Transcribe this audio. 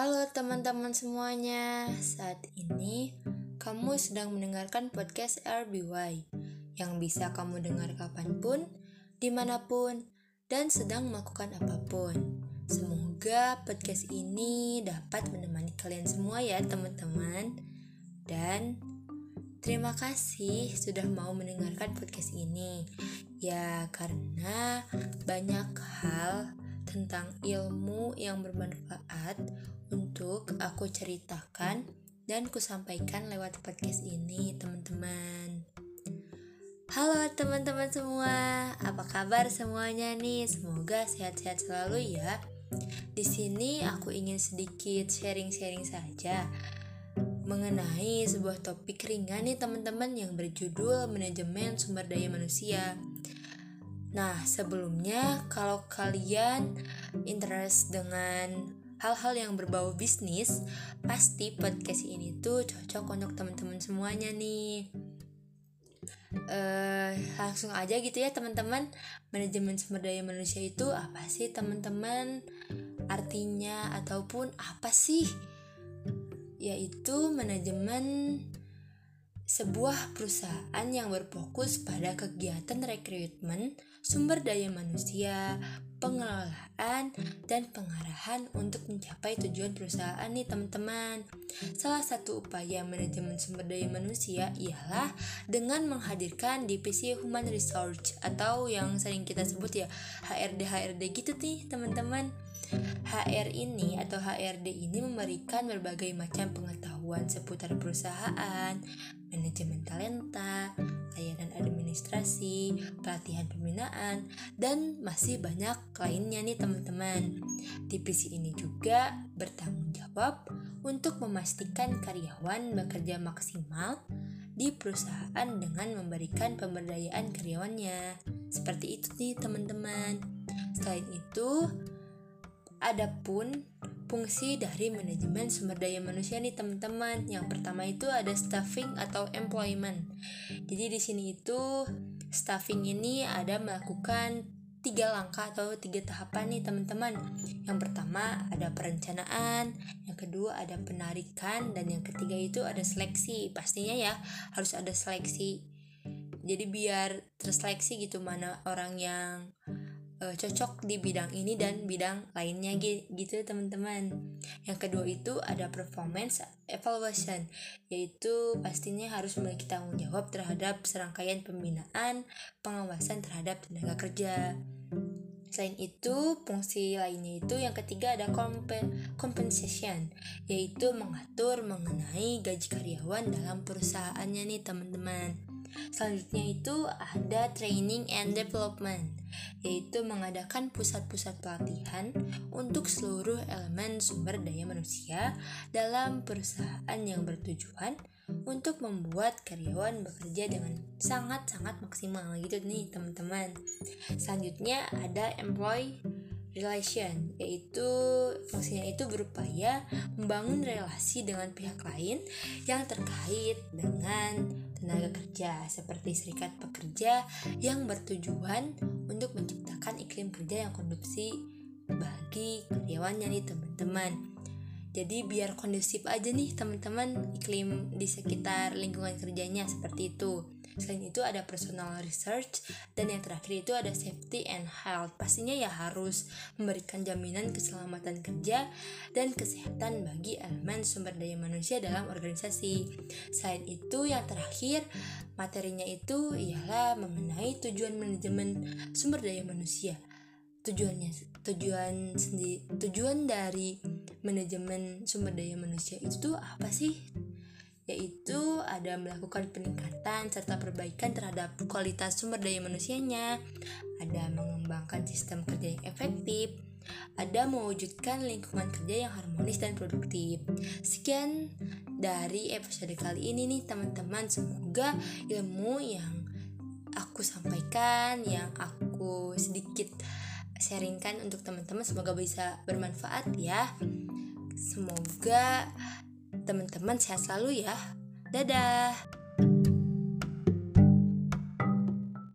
Halo teman-teman semuanya, saat ini kamu sedang mendengarkan podcast RBY yang bisa kamu dengar kapan pun, di mana pun, dan sedang melakukan apa pun. Semoga podcast ini dapat menemani kalian semua ya teman-teman. Dan terima kasih sudah mau mendengarkan podcast ini. Ya karena banyak hal tentang ilmu yang bermanfaat untuk aku ceritakan dan kusampaikan lewat podcast ini, teman-teman. Halo teman-teman semua, apa kabar semuanya nih? Semoga sehat-sehat selalu ya. Di sini aku ingin sedikit sharing-sharing saja mengenai sebuah topik ringan nih teman-teman yang berjudul manajemen sumber daya manusia. Nah, sebelumnya kalau kalian interest dengan hal-hal yang berbau bisnis, pasti podcast ini tuh cocok untuk teman-teman semuanya nih. Uh, langsung aja gitu ya teman-teman. Manajemen sumber daya manusia itu apa sih teman-teman? Artinya ataupun apa sih? Yaitu manajemen sebuah perusahaan yang berfokus pada kegiatan rekrutmen, sumber daya manusia, pengelolaan, dan pengarahan untuk mencapai tujuan perusahaan nih teman-teman. Salah satu upaya manajemen sumber daya manusia ialah dengan menghadirkan divisi Human Resource atau yang sering kita sebut ya HRD HRD gitu nih teman-teman. HR ini atau HRD ini memberikan berbagai macam pengetahuan seputar perusahaan, manajemen talenta, layanan administrasi, pelatihan pembinaan, dan masih banyak lainnya nih teman-teman. Divisi ini juga bertanggung jawab untuk memastikan karyawan bekerja maksimal di perusahaan dengan memberikan pemberdayaan karyawannya. Seperti itu nih teman-teman. Selain itu, adapun fungsi dari manajemen sumber daya manusia nih teman-teman. Yang pertama itu ada staffing atau employment. Jadi di sini itu staffing ini ada melakukan tiga langkah atau tiga tahapan nih teman-teman. Yang pertama ada perencanaan, yang kedua ada penarikan, dan yang ketiga itu ada seleksi. Pastinya ya harus ada seleksi. Jadi biar terseleksi gitu mana orang yang uh, cocok di bidang ini dan bidang lainnya gitu teman-teman. Yang kedua itu ada performance evaluation, yaitu pastinya harus memiliki tanggung jawab terhadap serangkaian pembinaan, pengawasan terhadap tenaga kerja. Selain itu, fungsi lainnya itu yang ketiga ada compensation, yaitu mengatur mengenai gaji karyawan dalam perusahaannya nih teman-teman. Selanjutnya itu ada training and development, yaitu mengadakan pusat-pusat pelatihan untuk seluruh elemen sumber daya manusia dalam perusahaan yang bertujuan untuk membuat karyawan bekerja dengan sangat-sangat maksimal gitu nih teman-teman. Selanjutnya ada employee relation yaitu fungsinya itu berupaya membangun relasi dengan pihak lain yang terkait dengan tenaga kerja seperti serikat pekerja yang bertujuan untuk menciptakan iklim kerja yang kondusif bagi karyawannya nih teman-teman jadi biar kondusif aja nih teman-teman iklim di sekitar lingkungan kerjanya seperti itu Selain itu ada personal research dan yang terakhir itu ada safety and health. Pastinya ya harus memberikan jaminan keselamatan kerja dan kesehatan bagi elemen sumber daya manusia dalam organisasi. Selain itu yang terakhir materinya itu ialah mengenai tujuan manajemen sumber daya manusia. Tujuannya tujuan sendiri tujuan dari manajemen sumber daya manusia itu apa sih? yaitu ada melakukan peningkatan serta perbaikan terhadap kualitas sumber daya manusianya, ada mengembangkan sistem kerja yang efektif, ada mewujudkan lingkungan kerja yang harmonis dan produktif. Sekian dari episode kali ini nih teman-teman, semoga ilmu yang aku sampaikan, yang aku sedikit sharingkan untuk teman-teman semoga bisa bermanfaat ya. Semoga teman-teman sehat selalu ya. Dadah.